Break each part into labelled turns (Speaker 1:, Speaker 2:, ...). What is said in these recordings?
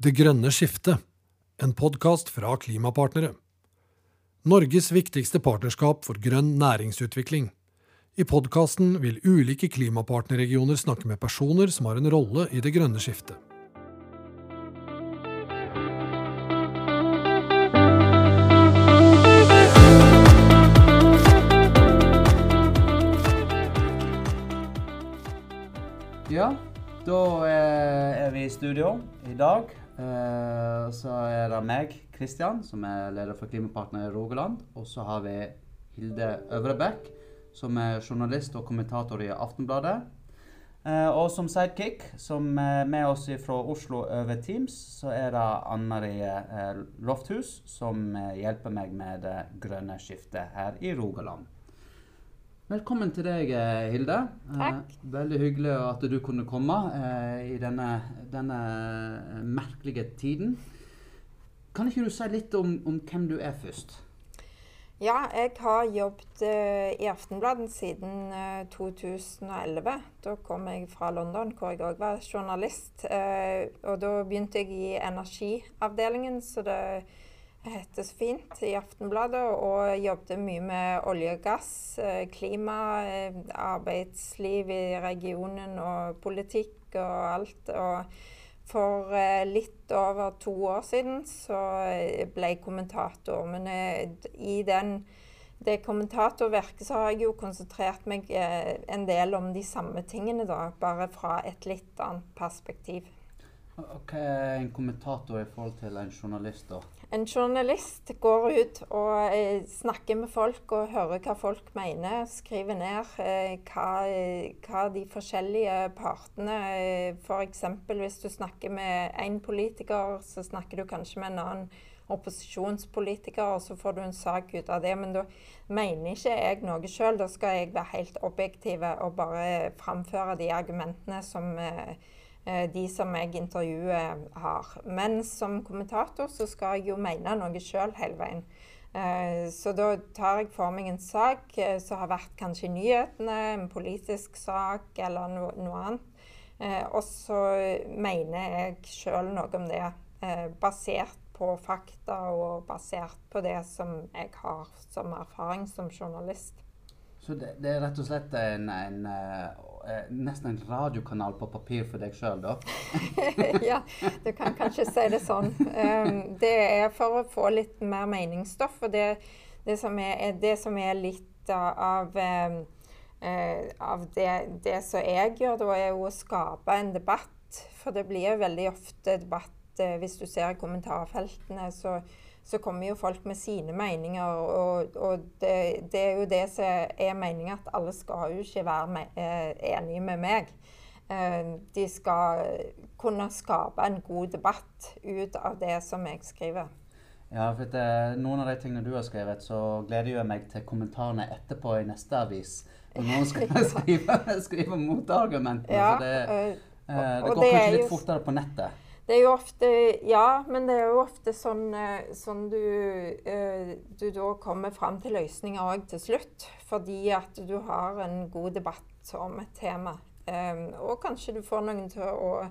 Speaker 1: Det grønne skiftet, en podkast fra Klimapartnere. Norges viktigste partnerskap for grønn næringsutvikling. I podkasten vil ulike klimapartnerregioner snakke med personer som har en rolle i det grønne skiftet.
Speaker 2: Ja, da eh, er vi i studio i dag. Eh, så er det meg, Kristian, som er leder for Klimapartner i Rogaland. Og så har vi Hilde Øvrebekk, som er journalist og kommentator i Aftenbladet. Eh, og som sidekick, som er med oss fra Oslo over Teams, så er det Ann Marie eh, Lofthus, som hjelper meg med det grønne skiftet her i Rogaland. Velkommen til deg, eh, Hilde.
Speaker 3: Takk.
Speaker 2: Eh, veldig hyggelig at du kunne komme eh, i denne, denne merkelige tiden. Kan ikke du si litt om, om hvem du er først?
Speaker 3: Ja, jeg har jobbet i Aftenbladet siden eh, 2011. Da kom jeg fra London, hvor jeg òg var journalist. Og da begynte jeg i energiavdelingen, så det heter så fint, i Aftenbladet. Og jobbet mye med olje og gass, eh, klima, eh, arbeidsliv i regionen og politikk og alt. Og for eh, litt over to år siden så ble jeg kommentator. Men i den, det kommentatorvirket så har jeg jo konsentrert meg en del om de samme tingene, da. Bare fra et litt annet perspektiv.
Speaker 2: Hva Hva er en kommentator i forhold til en journalist, da?
Speaker 3: En journalist går ut og eh, snakker med folk og hører hva folk mener. Skriver ned eh, hva, hva de forskjellige partene eh, F.eks. hvis du snakker med én politiker, så snakker du kanskje med en annen opposisjonspolitiker, og så får du en sak ut av det. Men da mener ikke jeg noe sjøl. Da skal jeg være helt objektiv og bare framføre de argumentene som eh, eh, de som jeg intervjuer, har. Men som kommentator så skal jeg jo mene noe sjøl hele veien. Eh, Så da tar jeg for meg en sak eh, som har vært kanskje nyhetene, en politisk sak eller no, noe annet. Eh, Og så mener jeg sjøl noe om det, eh, basert på fakta og basert på det som jeg har som erfaring som journalist.
Speaker 2: Så det, det er rett og slett en, en eh, nesten en radiokanal på papir for deg sjøl, da?
Speaker 3: ja, du kan kanskje si det sånn. Um, det er for å få litt mer meningsstoff. Og det, det, som, er, det som er litt av, um, uh, av det, det som jeg gjør, da, er jo å skape en debatt. For det blir veldig ofte debatt uh, hvis du ser i kommentarfeltene. så så kommer jo folk med sine meninger, og, og det, det, er jo det som er meninga, at alle skal jo ikke være me eh, enige med meg. Eh, de skal kunne skape en god debatt ut av det som jeg skriver.
Speaker 2: Ja, for at, eh, noen av de tingene du har skrevet, så gleder jeg meg til kommentarene etterpå i neste avis. Og noen skal skrive, skrive motargumentene.
Speaker 3: Ja,
Speaker 2: så det,
Speaker 3: eh,
Speaker 2: det går kanskje litt fortere på nettet.
Speaker 3: Det er jo ofte Ja, men det er jo ofte sånn, eh, sånn du, eh, du da kommer fram til løsninger òg til slutt. Fordi at du har en god debatt om et tema. Um, og kanskje du får noen til å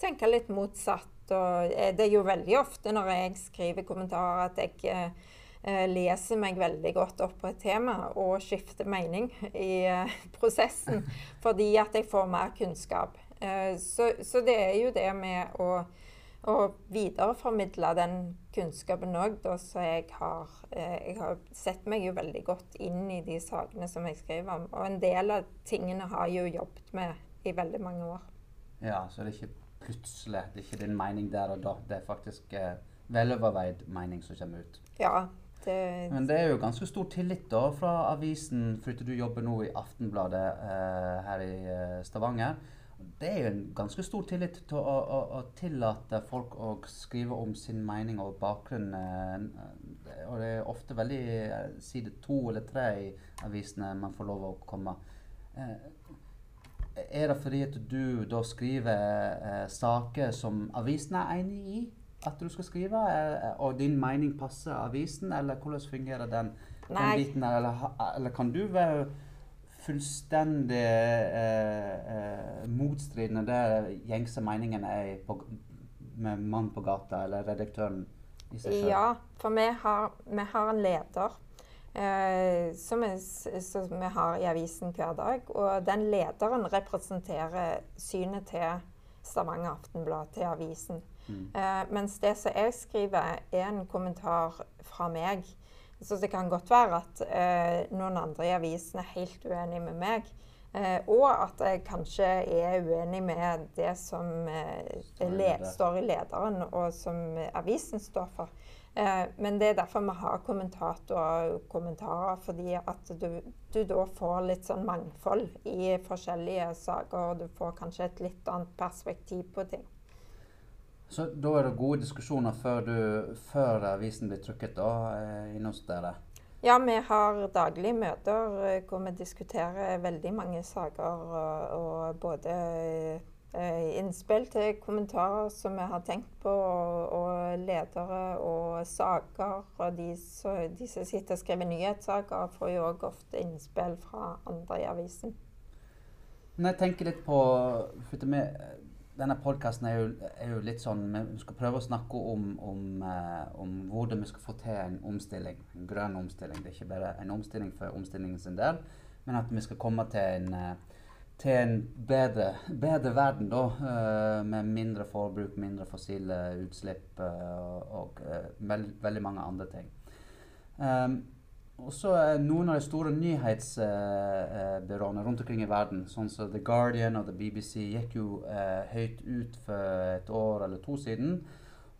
Speaker 3: tenke litt motsatt. Og eh, det er jo veldig ofte når jeg skriver kommentarer at jeg leser meg veldig godt opp på et tema og skifter mening i prosessen. Fordi at jeg får mer kunnskap. Eh, så, så det er jo det med å, å videreformidle den kunnskapen òg, så jeg har eh, Jeg har sett meg jo veldig godt inn i de sakene som jeg skriver om. Og en del av tingene har jeg jo jobbet med i veldig mange år.
Speaker 2: Ja, så det er ikke plutselig. Det er ikke din mening der og da. Det er faktisk eh, veloverveid mening som kommer ut.
Speaker 3: Ja, det
Speaker 2: Men det er jo ganske stor tillit da fra avisen, fordi du jobber nå i Aftenbladet eh, her i eh, Stavanger. Det er jo en ganske stor tillit til å, å, å tillate folk å skrive om sin mening og bakgrunn. Eh, og det er ofte veldig eh, side to eller tre i avisene man får lov å komme. Eh, er det fordi at du da skriver saker som avisen er enig i at du skal skrive, og din mening passer avisen, eller hvordan fungerer den, den biten der? Eller, eller kan du være fullstendig eh, eh, motstridende der gjengse meningene er på med mann på gata, eller redaktøren i seg selv?
Speaker 3: Ja, for vi har, vi har en leder eh, som, vi, som, vi har i avisen hver dag. Og den lederen representerer synet til Stavanger Aftenblad, til avisen. Mm. Eh, mens det som jeg skriver, er en kommentar fra meg. Så det kan godt være at eh, noen andre i avisen er helt uenig med meg. Eh, og at jeg kanskje er uenig med det som eh, står, i lederen, og som avisen står for. Eh, men det er derfor vi har kommentatorer og kommentarer, fordi at du, du, da får litt sånn mangfold i forskjellige saker, og du får kanskje et litt annet perspektiv på ting.
Speaker 2: Så da er det gode diskusjoner før, du, før avisen blir trykket da, eh, hos dere?
Speaker 3: Ja, vi har daglige møter eh, hvor vi diskuterer veldig mange saker. Og, og både eh, innspill til kommentarer som vi har tenkt på, og, og ledere og saker. Og de, så, de, som sitter og skriver nyhetssaker, får jo òg ofte innspill fra andre i avisen.
Speaker 2: Når jeg tenker litt på denne podkasten er, er, jo litt sånn Vi skal prøve å snakke om, om, eh, om, hvordan vi skal få til en omstilling. En grønn omstilling. Det er ikke bare en omstilling for omstillingen sin del, men at vi skal komme til en, eh, til en bedre, bedre, verden da, uh, med mindre forbruk, mindre fossile utslipp og veld, veldig mange andre ting. Um, og så er Noen av de store nyhetsbyråene rundt omkring i verden, sånn som The Guardian og The BBC, gikk jo eh, høyt ut for et år eller to siden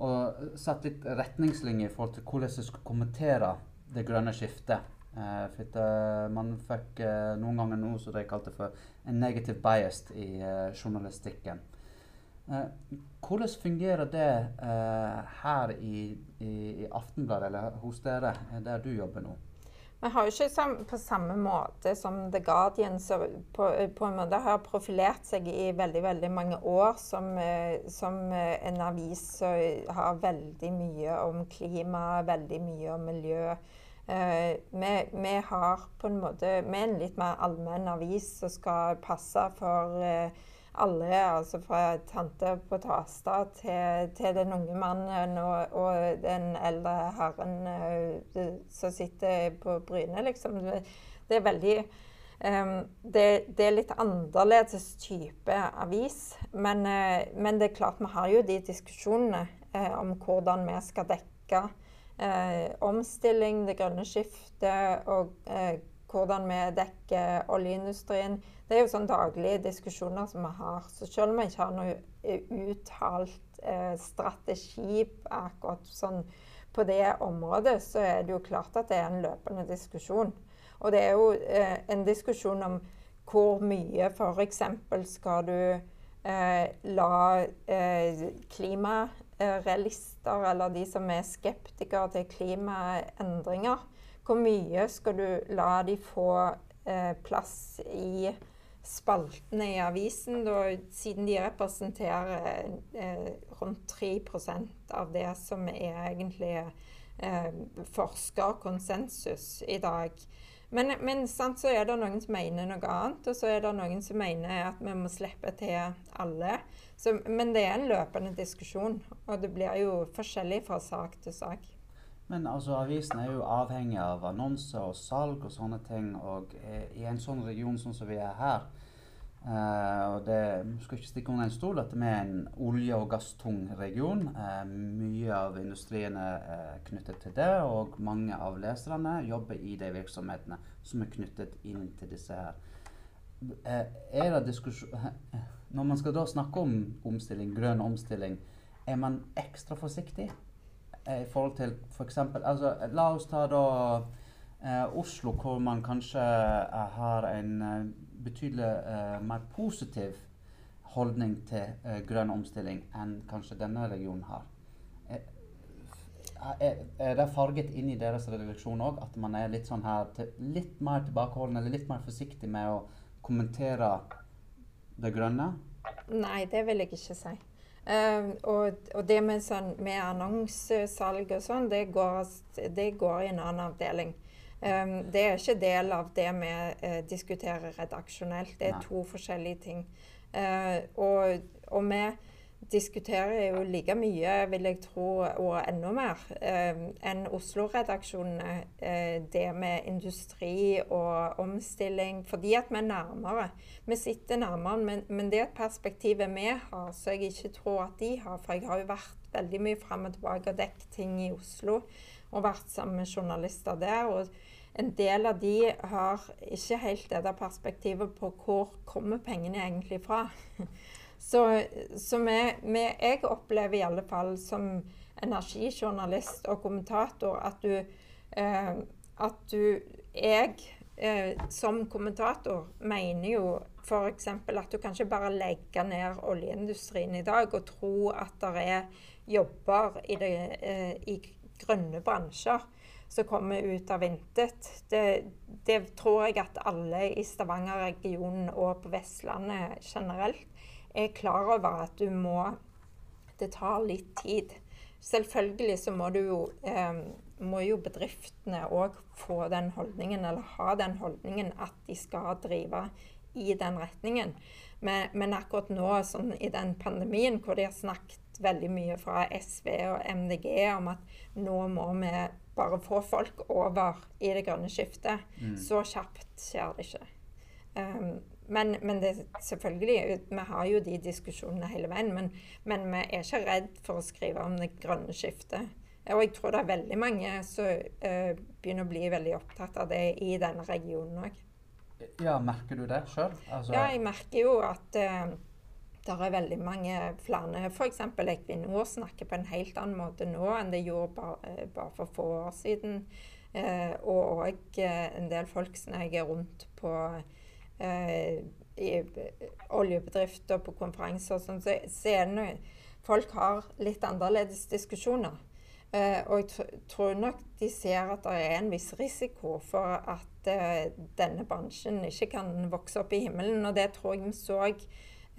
Speaker 2: og satte litt retningslinjer i forhold til hvordan de skulle kommentere det grønne skiftet. Eh, for at, uh, man fikk uh, noen ganger noe som de kalte for en negative bias i uh, journalistikken. hvordan fungerer det her i, i, i Aftenbladet, eller hos dere, der du jobber nå?
Speaker 3: Vi har jo ikke på samme måte som The Guardian på, på, en måte har profilert seg i veldig veldig mange år som, eh, som eh, en avis som har veldig mye om klima, veldig mye om miljø. Uh, vi, vi, har på en måte Vi er en litt mer allmenn avis som skal passe for uh, alle, altså fra tante på Tasta til, til, den unge mannen og, og den eldre herren uh, som sitter på Bryne, liksom. Det er veldig um, det, det, er litt annerledes type avis. Men, uh, men, det er klart vi har jo de diskusjonene uh, om hvordan vi skal dekke omstilling, det grønne skiftet og hvordan vi dekker oljeindustrien det er jo sånn daglige diskusjoner som vi har. Så selv om vi ikke har noe eh, uttalt eh, strategi akkurat sånn på det området, så er det jo klart at det er en løpende diskusjon. Og det er jo eh, en diskusjon om hvor mye f.eks. skal du eh, la eh, klimarealister, eller de som er skeptikere til klimaendringer, hvor mye skal du la de få eh, plass i spaltene i avisen, da, siden de representerer eh, rundt 3% av det som er egentlig eh, forskerkonsensus i dag. Men, men sant, så er det noen som mener noe annet, og så er det noen som mener at vi må slippe til alle. Så, men det er en løpende diskusjon, og det blir jo forskjellig fra sak til sak.
Speaker 2: Men altså, avisen er jo avhengig av annonser og salg og sånne ting. Og eh, i en sånn region sånn som vi er her, Uh, og det skal ikke stikke under en stol at vi er en olje- og gasstung region. Uh, mye av industrien er knyttet til det, og mange av leserne jobber i de virksomhetene som er knyttet inn til disse her. Uh, er det diskusjon Når man skal da snakke om omstilling, grønn omstilling, er man ekstra forsiktig i forhold til f.eks. For altså, la oss ta da Oslo, hvor man kanskje har en betydelig eh, mer positiv holdning til grønn omstilling enn kanskje denne regionen har. Er, er, er det farget inn i deres redaksjon òg at man er litt sånn her til, litt mer tilbakeholden eller litt mer forsiktig med å kommentere det grønne?
Speaker 3: Nei, det vil jeg ikke si. Uh, og, og, det med, sånn, med annonsesalg og sånn, det går, det går i en annen avdeling. Um, det er ikke del av det vi uh, diskuterer redaksjonelt. Det er Nei. to forskjellige ting. Uh, og, og vi, diskuterer jo like mye, vil jeg tro, og enda mer, eh, enn Oslo-redaksjonene. Eh, det med industri og omstilling. Fordi at vi er nærmere. Vi sitter nærmere, men, men det perspektivet vi har, så jeg ikke tror at de har. For jeg har jo vært veldig mye fram og tilbake og dekket ting i Oslo. Og vært sammen med journalister der. og en del av de har ikke helt det der perspektivet på hvor kommer pengene egentlig fra. Så, så vi, vi, jeg opplever i alle fall som energijournalist og kommentator at du, eh, at du Jeg eh, som kommentator mener jo f.eks. at du kan ikke bare legge ned oljeindustrien i dag og tro at det er jobber i, det, eh, i grønne bransjer som kommer ut av intet. Det, det, tror jeg at alle i Stavanger-regionen og på Vestlandet generelt er klar over at du må Det tar litt tid. Selvfølgelig så må du jo eh, må jo bedriftene òg få den holdningen, eller ha den holdningen at de skal drive i den retningen. Men, men akkurat nå, sånn i den pandemien hvor de har snakket veldig mye fra SV og MDG om at nå må vi bare få folk over i det grønne skiftet. Mm. Så kjapt skjer det ikke. Um, men, men det, selvfølgelig, vi har jo de diskusjonene hele veien. Men, men, vi er ikke redd for å skrive om det grønne skiftet. Og jeg tror det er veldig mange som uh, begynner å bli veldig opptatt av det i denne regionen òg.
Speaker 2: Ja, merker du det sjøl?
Speaker 3: Altså... Ja, jeg merker jo at uh, det er veldig mange flere F.eks. Equinor snakker på en helt annen måte nå enn det gjorde bare, uh, bare for få år siden. og òg en del folk som jeg er rundt på eh, i oljebedrifter på konferanser og sånn, så, så er det folk har litt annerledes diskusjoner. Eh, og jeg tror nok de ser at det er en viss risiko for at eh, denne bransjen ikke kan vokse opp i himmelen. Og det tror jeg vi så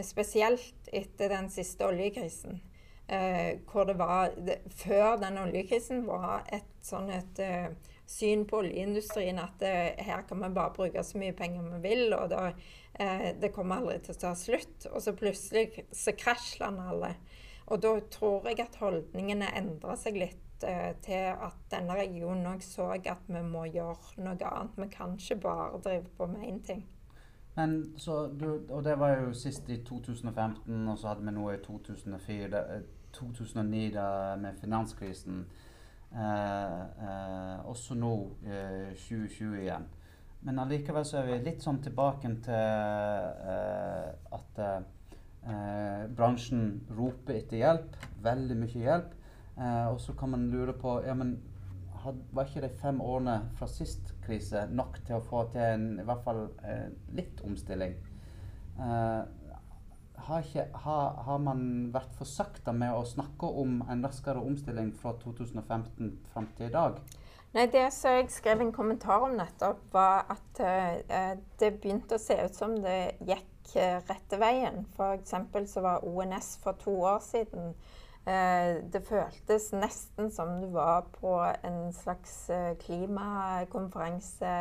Speaker 3: spesielt etter den siste oljekrisen. Eh, hvor det var det, Før den oljekrisen var et sånn et eh, syn på oljeindustrien at det, her kan vi bare bruke så mye penger vi vil, og da, eh, det kommer aldri til å ta slutt. Og så plutselig så krasjlander alle. Og da tror jeg at holdningene endra seg litt eh, til at denne regionen òg så at vi må gjøre noe annet. Vi kan ikke bare drive på med én ting.
Speaker 2: Men så du, Og det var jo sist i 2015, og så hadde vi noe i 2004, 2009 da, med finanskrisen. Eh, eh, også nå, 2020 eh, igjen. Men allikevel så er vi litt sånn tilbake til at bransjen roper etter hjelp. Veldig mye hjelp. og så kan man lure på ja, men had, Var ikke de fem årene fra sist krise nok til å få til en, i hvert fall litt omstilling? Uh, har, ikke, har, har, man vært for sakte med å snakke om en raskere omstilling fra 2015 fram til i dag?
Speaker 3: Nei, Det som jeg skrev en kommentar om nettopp, var at uh, det begynte å se ut som det gikk uh, rette veien. F.eks. så var ONS for to år siden uh, Det føltes nesten som du var på en slags klimakonferanse,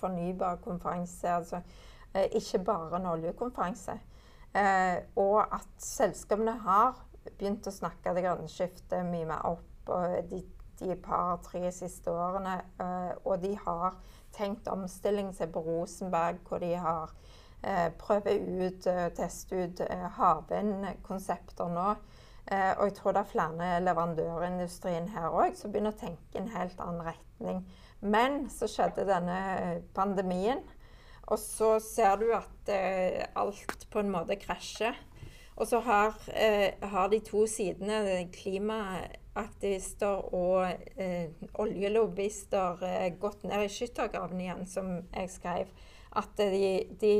Speaker 3: fornybar konferanse. Altså ikke bare en oljekonferanse. Eh, og at selskapene har begynt å snakke det grønne skiftet mye mer opp de, de par-tre siste årene. Eh, og de har tenkt omstilling. seg på Rosenberg, hvor de har eh, prøvd ut, og testet ut havvindkonsepter nå. Og jeg tror det er flere leverandørindustrien her òg som begynner å tenke i en helt annen retning. Men så skjedde denne pandemien. Og så ser du at eh, alt på en måte krasjer. Og så har, eh, har de to sidene, klimaaktivister og eh, oljelobbyister, eh, gått ned i skyttergraven igjen, som jeg skrev. At de, de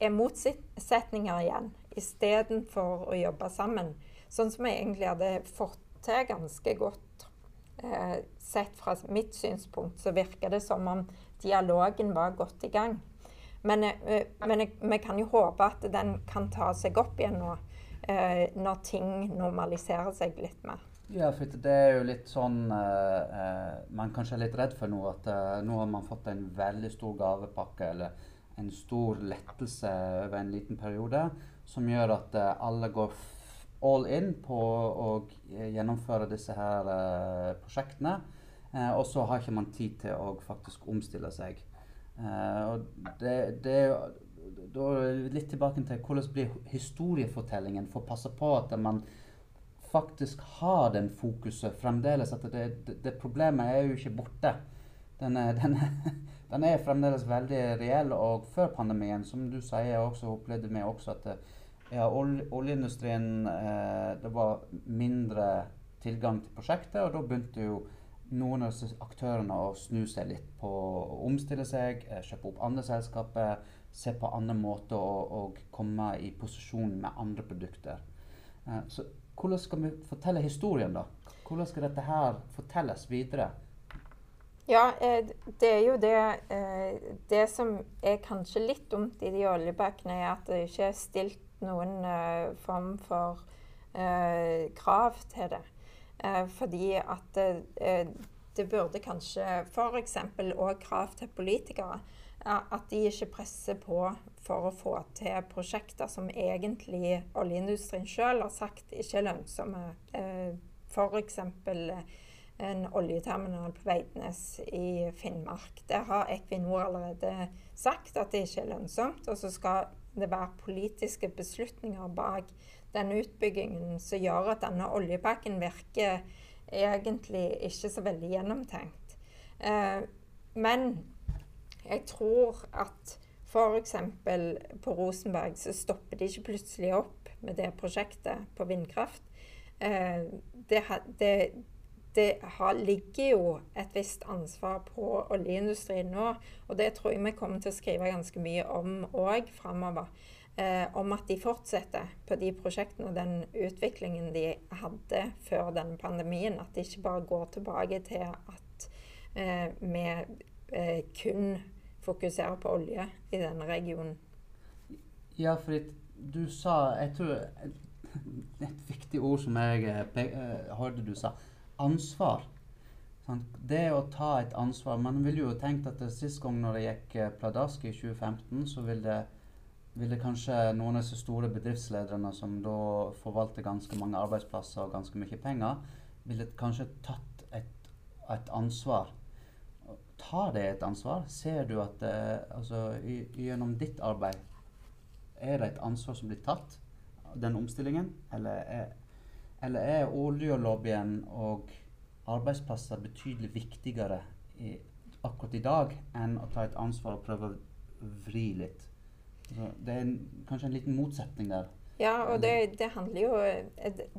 Speaker 3: er motsetninger igjen, istedenfor å jobbe sammen. Sånn som jeg egentlig hadde fått til ganske godt. Eh, sett fra mitt synspunkt så virker det som om dialogen var godt i gang. Men, eh, men vi kan jo håpe at den kan ta seg opp igjen nå, eh, når ting normaliserer seg litt mer.
Speaker 2: Ja, for det er jo litt sånn eh, Man kanskje er litt redd for nå at nå har man fått en veldig stor gavepakke eller en stor lettelse over en liten periode, som gjør at alle går all in på å gjennomføre disse her uh, prosjektene. Uh, og så har ikke man tid til å faktisk omstille seg. Uh, og det, det da litt tilbake til hvordan blir historiefortellingen for å passe på at man faktisk har den fokuset fremdeles. At det, det, det problemet er jo ikke borte. Den er, den, er, den er, fremdeles veldig reell. Og før pandemien, som du sier, også opplevde vi også at ja, oljeindustrien eh, Det var mindre tilgang til prosjektet, og da begynte jo noen av disse aktørene å snu seg litt på å omstille seg, eh, kjøpe opp andre selskaper, se på andre måter å komme i posisjon med andre produkter. Eh, så hvordan skal vi fortelle historien, da? Hvordan skal dette her fortelles videre?
Speaker 3: Ja, eh, det er jo det Det som er kanskje litt dumt i de oljebakene er at det ikke er stilt noen form for krav til det. Fordi at det, det burde kanskje f.eks. òg krav til politikere. At de ikke presser på for å få til prosjekter som egentlig oljeindustrien sjøl har sagt ikke er lønnsomme. Eh, F.eks. en oljeterminal på Veidnes i Finnmark. Det har Equinor allerede sagt at det ikke er lønnsomt. Og så skal det være politiske beslutninger bak den utbyggingen som gjør at denne oljepakken virker egentlig ikke så veldig gjennomtenkt. Eh, men jeg tror at F.eks. på Rosenberg så stopper de ikke plutselig opp med det prosjektet på vindkraft. Eh, det, det, det har, ligger jo et visst ansvar på oljeindustrien nå. Og det tror jeg vi kommer til å skrive ganske mye om òg framover. Eh, om at de fortsetter på de prosjektene og den utviklingen de hadde før denne pandemien. At de ikke bare går tilbake til at eh, vi eh, kun fokuserer på olje i denne regionen?
Speaker 2: Ja, fordi du sa Jeg tror et viktig ord som jeg uh, hørte du sa. Ansvar. Det å ta et ansvar Man ville jo tenkt at sist gang når det gikk uh, pladask i 2015, så ville, ville kanskje noen av disse store bedriftslederne som da forvalter ganske mange arbeidsplasser og ganske mye penger, ville kanskje tatt et, et ansvar tar det et ansvar? Ser du at det, altså, gjennom ditt arbeid er det et ansvar som blir tatt, den omstillingen? Eller er, eller er oljelobbyen og arbeidsplasser betydelig viktigere i, akkurat i dag enn å ta et ansvar og prøve å vri litt? Det er en, kanskje en liten motsetning der.
Speaker 3: Ja, og det, det, handler jo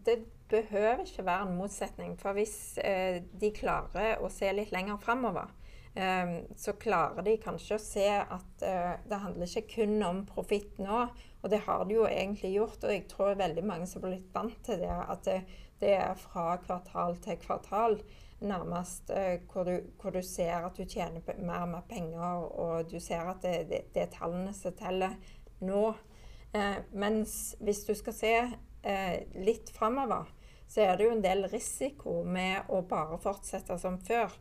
Speaker 3: Det behøver ikke være en motsetning. For hvis eh, de klarer å se litt lenger framover, eh, så klarer de kanskje å se at eh, det handler ikke kun om profitt nå. Og det har de jo egentlig gjort, og jeg tror veldig mange som har blitt vant til det. At det, det er fra kvartal til kvartal nærmest uh, hvor, du, hvor, du, ser at du tjener mer og mer penger, og du ser at det, det, det er tallene som teller nå. Uh, mens hvis du skal se litt framover, så er det jo en del risiko med å bare fortsette som før.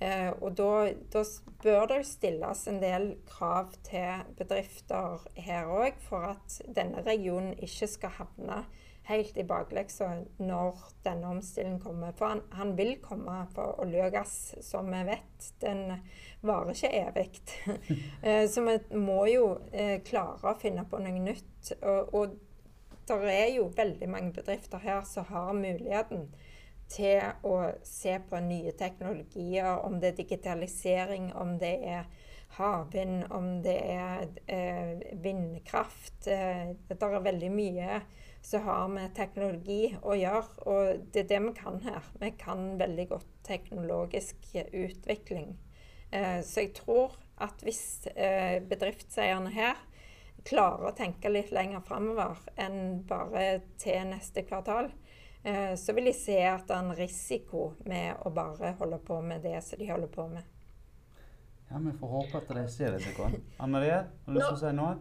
Speaker 3: Eh, og da, bør det jo stilles en del krav til bedrifter her òg, for at denne regionen ikke skal havne helt i bakleksa når denne omstillingen kommer. For han, han, vil komme, for olje og gass, som vi vet, den varer ikke evig. eh, så vi må jo eh, klare å finne på noe nytt. Og, og det er jo veldig mange bedrifter her som har muligheten til å se på nye teknologier, om det er digitalisering, om det er havvind, om det er eh, vindkraft. Eh, det er veldig mye som har vi teknologi å gjøre, og det er det vi kan her. Vi kan veldig godt teknologisk utvikling. Eh, så jeg tror at hvis eh, bedriftseierne her klarer å tenke litt lenger framover enn bare til neste kvartal, Eh, så vil de se at det er en risiko med å bare holde på med det som de holder på med.
Speaker 2: Ja, Vi får håpe at de ser det. Anne Marie, har du lyst til å si noe?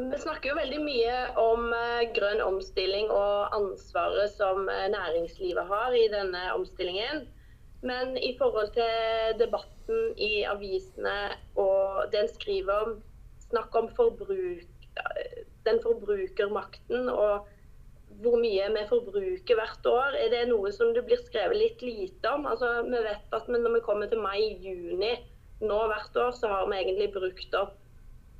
Speaker 4: Vi snakker jo veldig mye om uh, grønn omstilling og ansvaret som uh, næringslivet har i denne omstillingen. Men i forhold til debatten i avisene og det en skriver om snakk om forbruk, den forbrukermakten og hvor mye vi forbruker hvert år. Er det noe som det blir skrevet litt lite om? Altså, vi vet at når vi kommer til mai-juni nå hvert år, så har vi egentlig brukt opp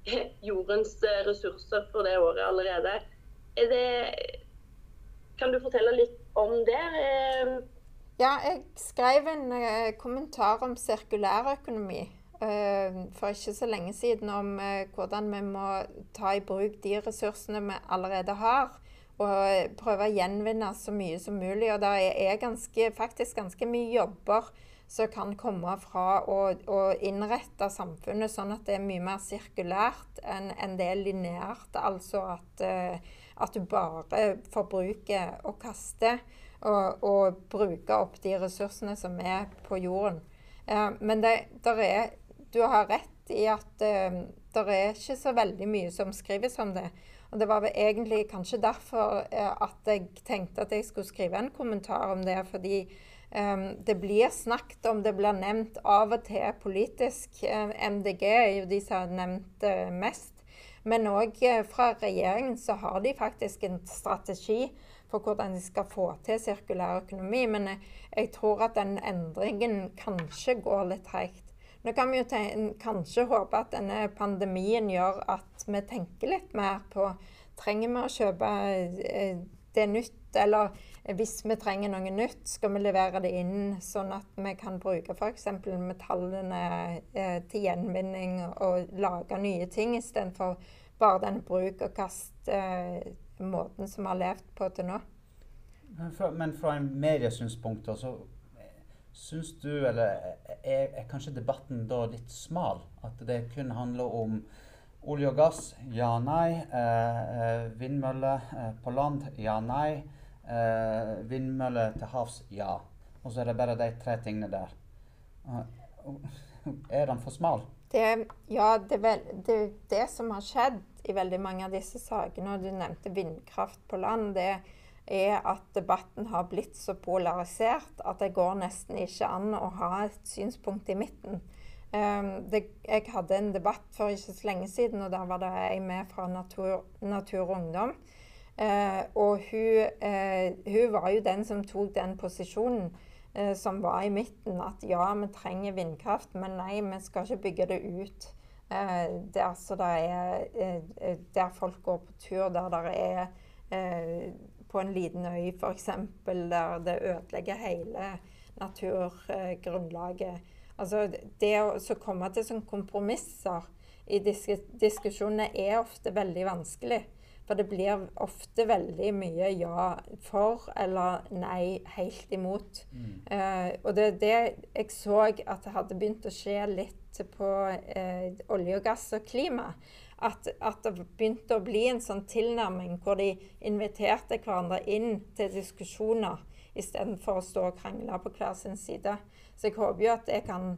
Speaker 4: jordens eh, ressurser for det året allerede. Er det, kan du fortelle litt om det? Eh,
Speaker 3: ja, jeg skrev en uh, kommentar om sirkulærøkonomi for ikke så lenge siden om hvordan vi må ta i bruk de ressursene vi allerede har og prøve å gjenvinne så mye som mulig. Og det er ganske, faktisk ganske mye jobber som kan komme fra å, å, innrette samfunnet sånn at det er mye mer sirkulært enn en det er lineært. Altså at, uh, at, du bare forbruker og kaster, og, og, bruker opp de ressursene som er på jorden. Uh, men det, er, du har rett i at uh, det er ikke så veldig mye som skrives om det. Og det var vel egentlig kanskje derfor eh, at jeg tenkte at jeg skulle skrive en kommentar om det. Fordi det blir snakket om, det blir nevnt av og til politisk. MDG er jo de som har nevnt det mest. Men òg uh, fra regjeringen så har de faktisk en strategi for hvordan de skal få til sirkulær økonomi. Men jeg, jeg tror at den endringen kanskje går litt treigt. Nå kan vi jo kanskje håpe at denne pandemien gjør at vi tenker litt mer på Trenger vi å kjøpe eh, det nytt, eller hvis vi trenger noe nytt, skal vi levere det inn sånn at vi kan bruke f.eks. metallene eh, til gjenvinning og lage nye ting istedenfor bare den bruk-og-kast-måten eh, som vi har levd på til nå.
Speaker 2: Men fra, men fra en mediesynspunkt, så Syns du, eller er, er, kanskje debatten da litt smal? At det kun handler om olje og gass? Ja, nei. Eh, eh vindmøller eh, på land? Ja, nei. Eh, vindmøller til havs? Ja. Og så er det bare de tre tingene der. er den for smal?
Speaker 3: Det, ja, det er det, det som har skjedd i veldig mange av disse sakene, og du nevnte vindkraft på land. det er at debatten har blitt så polarisert at det går nesten ikke an å ha et synspunkt i midten. Um, det, jeg hadde en debatt for ikke så lenge siden, og da var det jeg med fra Natur, Natur og Ungdom. Uh, og hun, uh, hun, var jo den som tok den posisjonen uh, som var i midten. At ja, vi trenger vindkraft, men nei, vi skal ikke bygge det ut. der, så det er, der folk går på tur, der det er på en liten øy f.eks., der det ødelegger hele naturgrunnlaget. Altså, det å komme til sånne kompromisser i diskusjonene er ofte veldig vanskelig. For det blir ofte veldig mye ja for eller nei helt imot. Mm. Eh, og det er det jeg så at det hadde begynt å skje litt på eh, olje og gass og klima at, at, det begynte å bli en sånn tilnærming hvor de inviterte hverandre inn til diskusjoner istedenfor å stå og krangle på hver sin side. Så jeg håper jo at det kan,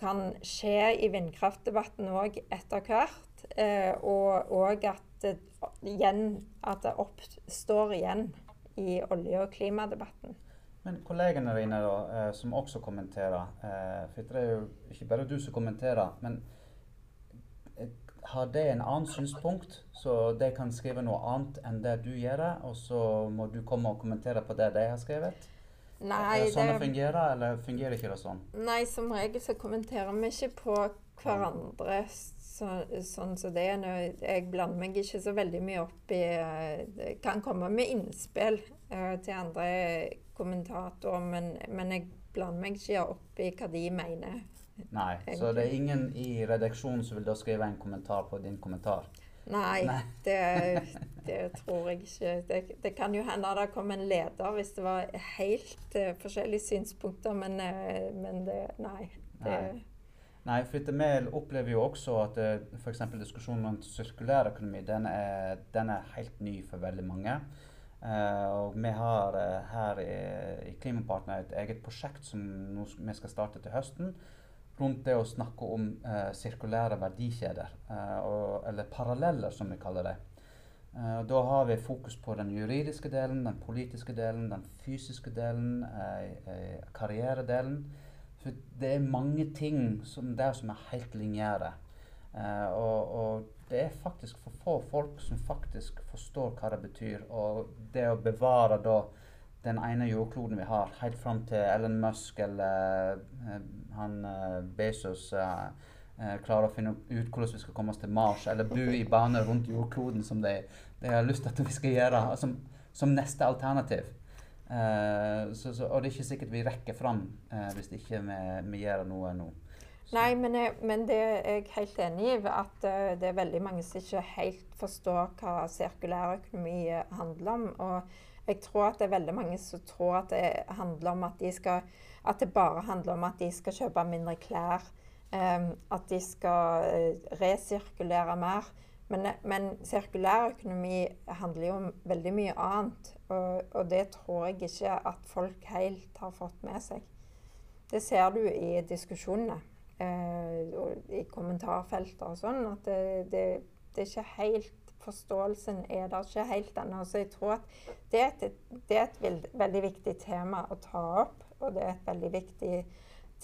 Speaker 3: kan skje i vindkraftdebatten òg etter hvert. Eh, og, og at, det, igjen, at det oppstår igjen i olje- og klimadebatten.
Speaker 2: Men kollegene dine da, eh, som også kommenterer, eh, for det er jo ikke bare du som kommenterer. men har de en annen synspunkt, så de kan skrive noe annet enn det du gjør, og så må du komme og kommentere på det de har skrevet?
Speaker 3: Nei,
Speaker 2: er det sånn det fungerer, eller fungerer ikke det sånn?
Speaker 3: Nei, som regel så kommenterer vi ikke på hverandre så, sånn som det er. Jeg blander meg ikke så veldig mye opp i Jeg eh, kan komme med innspill uh, til andre kommentatorer, men, men jeg blander meg ikke opp i hva de mener.
Speaker 2: Nei, Så det er ingen i redaksjonen som vil da skrive en kommentar på din kommentar?
Speaker 3: Nei, Nei. Det, det, tror jeg ikke. Det, det, kan jo hende det kom en leder hvis det var helt uh, forskjellige synspunkter, men, uh, men det Nei.
Speaker 2: nei. Nei, for vi opplever jo også at eh, f.eks. diskusjonen om sirkulær økonomi den er, den er, helt ny for veldig mange. Uh, og vi har uh, her i, i Klimapartner et eget prosjekt som vi skal starte til høsten rundt det å snakke om uh, sirkulære verdikjeder, og, eller paralleller, som vi kaller det. Da har vi fokus på den juridiske delen, den politiske delen, den fysiske delen, karrieredelen. For det er mange ting som der som er helt lineære. Eh, og, og, det er faktisk for få folk som faktisk forstår hva det betyr. Og det å bevare da den ene jordkloden vi har, helt fram til Ellen Musk eller uh, han uh, Bezos uh, klarer å finne ut hvordan vi skal komme oss til Mars, eller bo i bane rundt jordkloden som de, de, har lyst til at vi skal gjøre, som, som neste alternativ. Så, så, og det er ikke sikkert vi rekker fram hvis ikke vi, vi gjør noe nå.
Speaker 3: Nei, men, jeg, men, det er jeg helt enig i. At uh, det er veldig mange som ikke helt forstår hva sirkulærøkonomi handler om. Og jeg tror at det er veldig mange som tror at det handler om at de skal At det bare handler om at de skal kjøpe mindre klær. Um, at de skal resirkulere mer. Men, men sirkulærøkonomi handler jo om veldig mye annet. Og, og det tror jeg ikke at folk helt har fått med seg. Det ser du i diskusjonene eh, i kommentarfelter og sånn. At det, det, det, er ikke helt Forståelsen er der ikke helt ennå. Så jeg tror at det er et, det er et veld, veldig viktig tema å ta opp. Og det er et veldig viktig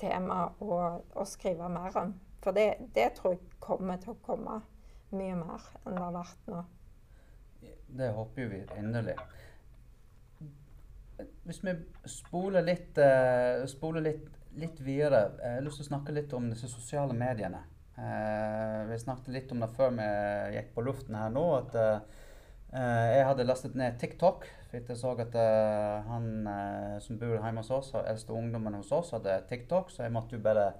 Speaker 3: tema å, å skrive mer om. For det, det tror jeg kommer til å komme mye mer enn det har vært nå.
Speaker 2: Det håper vi inderlig. Hvis vi spoler litt, uh, spoler litt litt videre. Jeg har lyst til å snakke litt om disse sosiale mediene. Uh, vi snakket litt om det før vi gikk på luften her nå. at eh, Jeg hadde lastet ned TikTok. For jeg så at eh, han eh, som bor hjemme hos oss, og eldste ungdommen hos oss, hadde TikTok. Så jeg måtte jo bare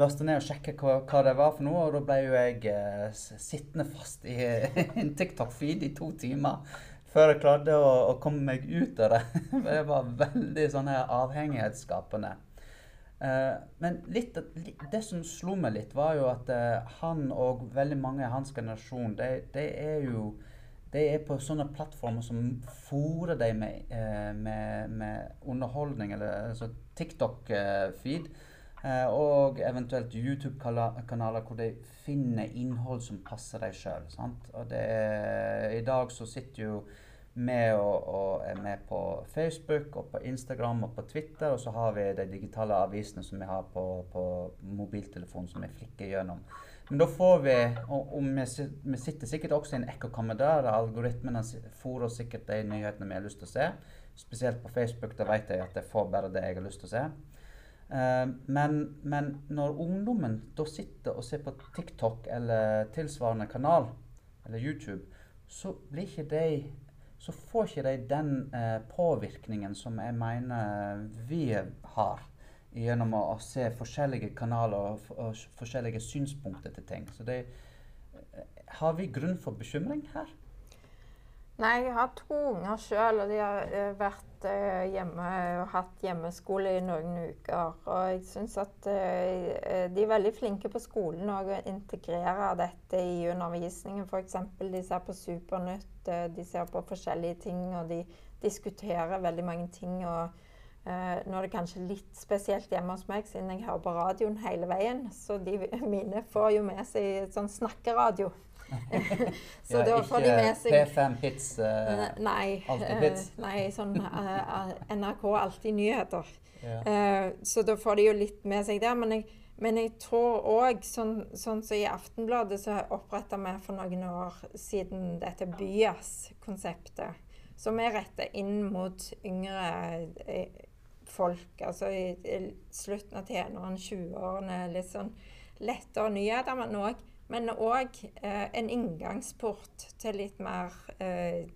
Speaker 2: laste ned og sjekke hva, hva, det var for noe. Og da ble jo jeg eh, sittende fast i en TikTok-feed i to timer før jeg klarte å, å, komme meg ut av det. det var veldig sånn avhengighetsskapende. Uh, men litt, det som slo meg litt, var jo at uh, han og veldig mange i hans generasjon, de, de, er jo de er på sånne plattformer som fôrer deg med, uh, med, med, underholdning, eller altså TikTok-feed. Og eventuelt YouTube-kanaler hvor de finner innhold som passer deg sjøl. I dag så sitter jo med og, og, er med på Facebook og på Instagram og på Twitter. Og så har vi de digitale avisene som vi har på, på mobiltelefonen som vi flikker gjennom. Men da får vi Og, og vi, vi, sitter sikkert også i en ekkokammer der. Algoritmene fôrer sikkert de nyhetene vi har lyst til å se. Spesielt på Facebook. Da vet jeg at jeg får bare det jeg har lyst til å se. Uh, men, men, når ungdommen da sitter og ser på TikTok eller tilsvarende kanal, eller YouTube, så blir ikke de så får ikke de den eh, påvirkningen som jeg mener vi har gjennom å se forskjellige kanaler og, og, forskjellige synspunkter til ting. Så det, eh, har vi grunn for bekymring her?
Speaker 3: Nei, jeg har to unger sjøl, og de har uh, vært uh, hjemme og hatt hjemmeskole i noen uker. Og jeg syns at uh, de er veldig flinke på skolen òg å integrere dette i undervisningen. F.eks. de ser på Supernytt, de ser på forskjellige ting, og de diskuterer veldig mange ting. og nå er det kanskje litt spesielt hjemme hos meg, siden jeg hører på radioen hele veien. Så de mine får jo med seg sånn snakkeradio.
Speaker 2: Så ja, var får de med seg P5 Hits? Uh,
Speaker 3: nei,
Speaker 2: alltid.
Speaker 3: Uh, nei, sånn uh, NRK Alltid nyheter. Ja. så da får de jo litt med seg der. Men jeg, men jeg tror òg, sånn, sånn som i Aftenbladet, så oppretta vi for noen år siden dette BYAS-konseptet. Som er retta inn mot yngre folk. Altså i, i slutten av tenårene, 20-årene. Litt sånn lettere nyheter, men òg men òg eh, en inngangsport til litt mer, eh,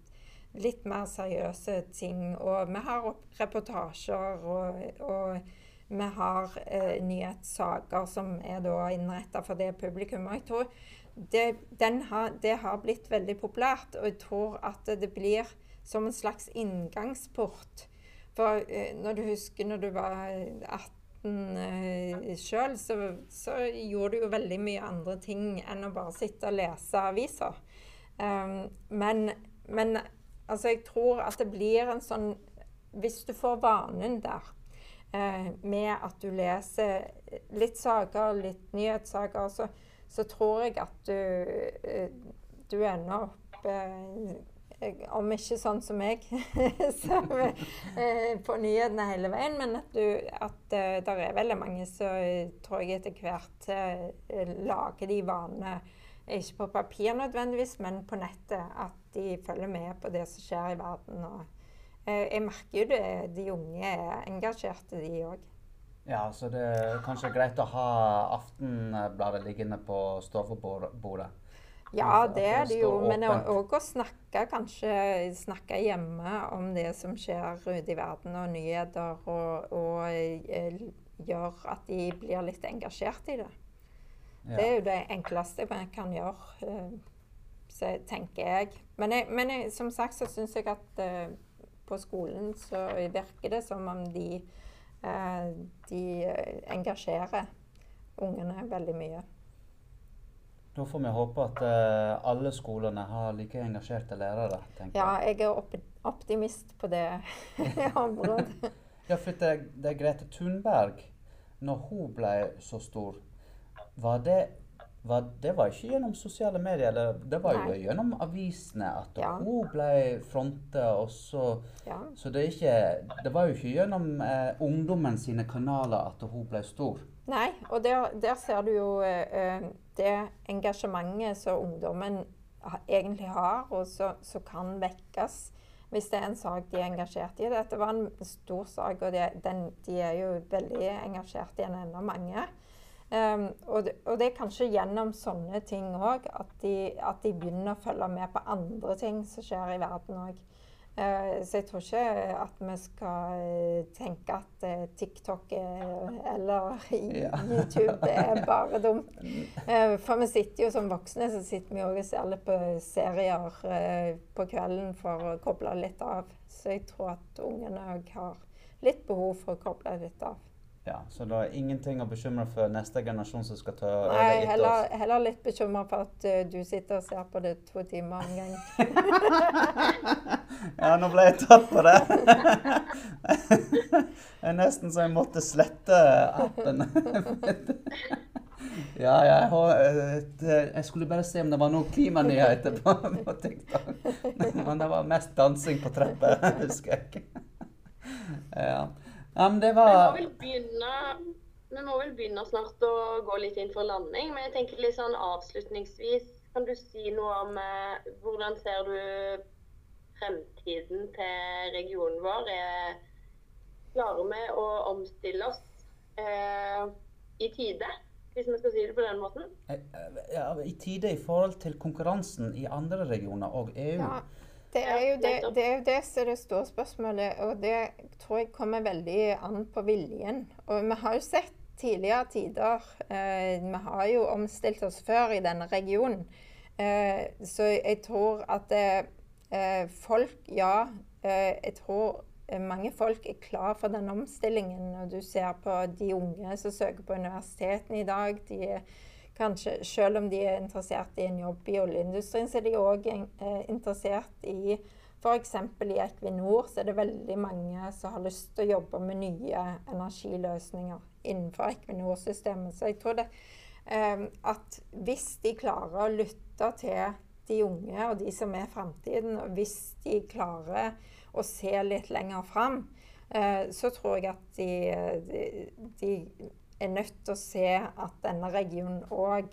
Speaker 3: litt mer seriøse ting. Og vi har reportasjer, og, og vi har eh, nyhetssaker som er innretta for det publikummet. Jeg tror det, har, det har blitt veldig populært, og jeg tror at det blir som en slags inngangsport. For eh, når du husker når du var 18 starten eh, sjøl, så, så, gjorde du jo veldig mye andre ting enn å bare sitte og lese aviser. Um, men, men altså, jeg tror at det blir en sånn Hvis du får vanen der eh, med at du leser litt saker, litt nyhetssaker, så, så tror jeg at du, eh, du ender opp eh, om ikke sånn som meg, som, eh, på nyhetene hele veien, men at, du, at uh, det er veldig mange som tror jeg etter hvert uh, lager de vanene ikke på papir nødvendigvis, men på nettet. At de følger med på det som skjer i verden. Og, eh, jeg merker jo det, de unge er engasjerte, de òg.
Speaker 2: Ja, så det er kanskje greit å ha Aftenbladet liggende på stovebordet.
Speaker 3: Ja, det er det jo. Men òg å snakke kanskje snakke hjemme om det som skjer ute i verden, og nyheter, og, og gjøre gjør at de blir litt engasjert i det.
Speaker 2: Ja.
Speaker 3: Det er jo det enkleste man kan gjøre, eh, så tenker jeg. Men, jeg, men jeg, som sagt så syns jeg at uh, på skolen så virker det som om de, uh, de eh, engasjerer ungene veldig mye.
Speaker 2: Da får vi håpe at uh, alle skolene har like engasjerte lærere. tenker
Speaker 3: Ja,
Speaker 2: jeg.
Speaker 3: jeg er op optimist på det området.
Speaker 2: Ja, for det, det er Grete Thunberg, når hun ble så stor, var det var, Det var ikke gjennom sosiale medier, eller det var jo gjennom avisene at
Speaker 3: Ja.
Speaker 2: hun ble så
Speaker 3: Ja.
Speaker 2: Så det, ikke, det var jo ikke gjennom eh, ungdommen sine kanaler at hun ble stor.
Speaker 3: Nei, og der, der ser du jo eh, eh, det engasjementet som ungdommen egentlig har, og som kan vekkes hvis det er en sak de er engasjert i. Dette var en stor sak, og det, den, de er jo veldig engasjert i den ennå, mange. Um, og, det, og det er kanskje gjennom sånne ting òg at, at de begynner å følge med på andre ting som skjer i verden òg. Eh, så jeg tror ikke at vi skal eh, tenke at eh, TikTok er, eller YouTube er bare dumt. For vi sitter jo som voksne så sitter vi og ser litt på serier på kvelden for å koble litt av. Så jeg tror at ungene òg har litt behov for å koble litt av.
Speaker 2: Ja, Så det er ingenting å bekymre for neste generasjon som skal ta over etter
Speaker 3: heller,
Speaker 2: oss.
Speaker 3: heller litt bekymra for at uh, du sitter og ser på det to timer om gang.
Speaker 2: Ja, nå ble jeg tatt på det. Det er nesten så jeg måtte slette appen. Ja, ja, jeg, eh, det- jeg skulle bare se om det var noen klimanyheter på, på TikTok. Men det var mest dansing på trapper, husker jeg. Ja. Ja, men det
Speaker 4: Vi må vel begynne vi må vel begynne snart å gå litt inn for landing. Men jeg tenker litt sånn avslutningsvis, kan du si noe om eh, hvordan ser du fremtiden til regionen vår? Er, klarer vi å omstille oss eh, i tide, hvis vi skal si det på den måten?
Speaker 2: ja, i tide i forhold til konkurransen i andre regioner og EU.
Speaker 3: Ja, det er, jo det, det er jo det som er det store spørsmålet, og det tror jeg kommer veldig an på viljen. Og vi har jo sett tidligere tider eh, Vi har jo omstilt oss før i denne regionen. Eh, så jeg tror at eh, eh, folk Ja, eh, jeg tror eh, mange folk er klar for den omstillingen. Og du ser på de unge som søker på universitetene i dag. de er Kanskje, selv om de er interessert i en jobb i oljeindustrien, så er de òg eh, interessert i f.eks. i Equinor så er det veldig mange som har lyst til å jobbe med nye energiløsninger innenfor Equinor-systemet. Så jeg tror det eh, at hvis de klarer å lytte til de unge og de som er framtiden, og hvis de klarer å se litt lenger fram, eh, så tror jeg at de, de, de er nødt til å se at denne regionen òg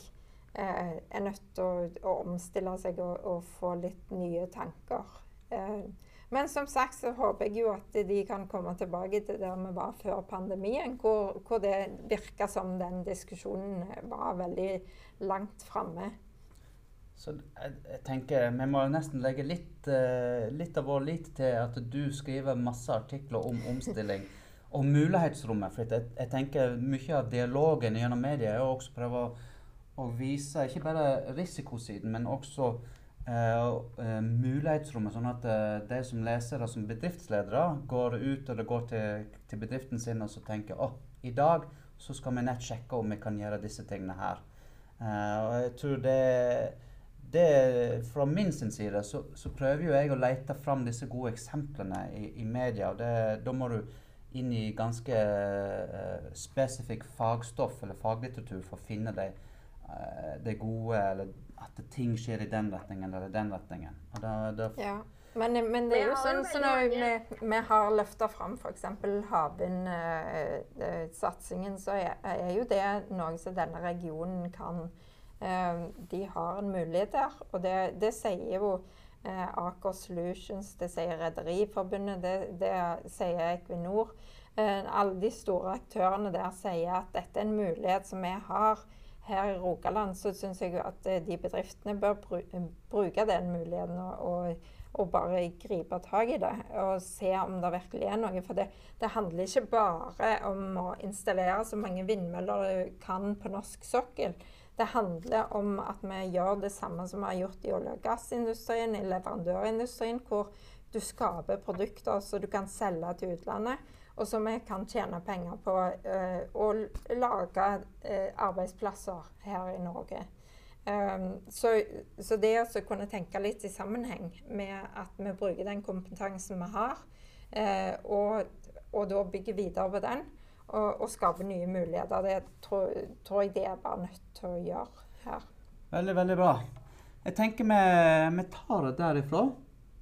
Speaker 3: eh, er nødt til å, å omstille seg og, og få litt nye tanker. Eh, men som sagt så håper jeg jo at de kan komme tilbake til der vi var før pandemien, hvor, hvor det virka som den diskusjonen var veldig langt framme.
Speaker 2: Så jeg, jeg tenker vi må nesten legge litt, uh, litt av vår lit til at du skriver masse artikler om omstilling og mulighetsrommet. For jeg, jeg tenker mye av dialogen gjennom media er å prøve å, vise ikke bare risikosiden, men også eh, eh, mulighetsrommet. Sånn at eh, de som lesere som bedriftsledere går ut det går til, til bedriften sin og tenker å, i dag så skal vi nett sjekke om vi kan gjøre disse tingene her. Eh, og jeg tror det, det Fra min side så, så prøver jo jeg å lete fram disse gode eksemplene i, i media. og Da må du inn i ganske uh, spesifikk fagstoff eller faglitteratur for å finne det, uh, det gode, eller at ting skjer i den retningen eller den retningen. Og da, da,
Speaker 3: Ja. Men, men det er jo sånn så når vi, vi har løfta fram f.eks. havvindsatsingen, så er, er jo det noe som denne regionen kan Eh, de har en mulighet der, og det, det sier jo eh, Aker Solutions, det sier Rederiforbundet, det, det sier Equinor. Eh, alle de store aktørene der sier at dette er en mulighet som vi har. Her i Rogaland så syns jeg at eh, de bedriftene bør bru bruke den muligheten og, og, og, bare gripe tak i det. Og se om det virkelig er noe. For det, det handler ikke bare om å installere så mange vindmøller du kan på norsk sokkel. Det handler om at vi gjør det samme som vi har gjort i olje- og gassindustrien, i leverandørindustrien, hvor du skaper produkter som du kan selge til utlandet og som vi kan tjene penger på uh, og lage uh, arbeidsplasser her i Norge. Um, så, så, det å kunne tenke litt i sammenheng med at vi bruker den kompetansen vi har, uh, og, og, da bygger videre på den og, og skape nye muligheter, det tror, tror, jeg det er bare nødt til å gjøre her.
Speaker 2: Veldig, veldig bra. Jeg tenker vi, vi tar det derifra.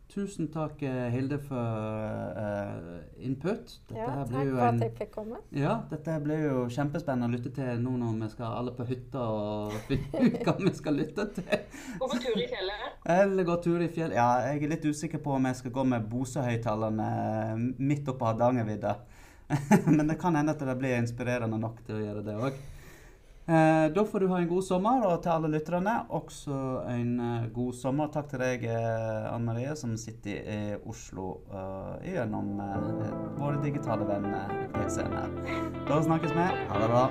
Speaker 2: Tusen takk, eh, Hilde, for uh, input.
Speaker 3: Dette ja, takk for at jeg fikk komme.
Speaker 2: Ja, dette blir jo kjempespennende å lytte til nå når vi skal alle på hytta og finne ut hva vi skal lytte til.
Speaker 4: Gå på tur i fjellet?
Speaker 2: Eller gå tur i fjellet. Ja, jeg er litt usikker på om jeg skal gå med Bosøhøyttalerne midt oppe på Hardangervidda. Men det kan hende at det blir inspirerende nok til å gjøre det òg. Eh, da får du ha en god sommer, og til alle lytterne også en uh, god sommer. Takk til deg, eh, Anne Marie, som sitter i Oslo eh, gjennom uh, våre digitale venner. Da snakkes vi. Ha det bra.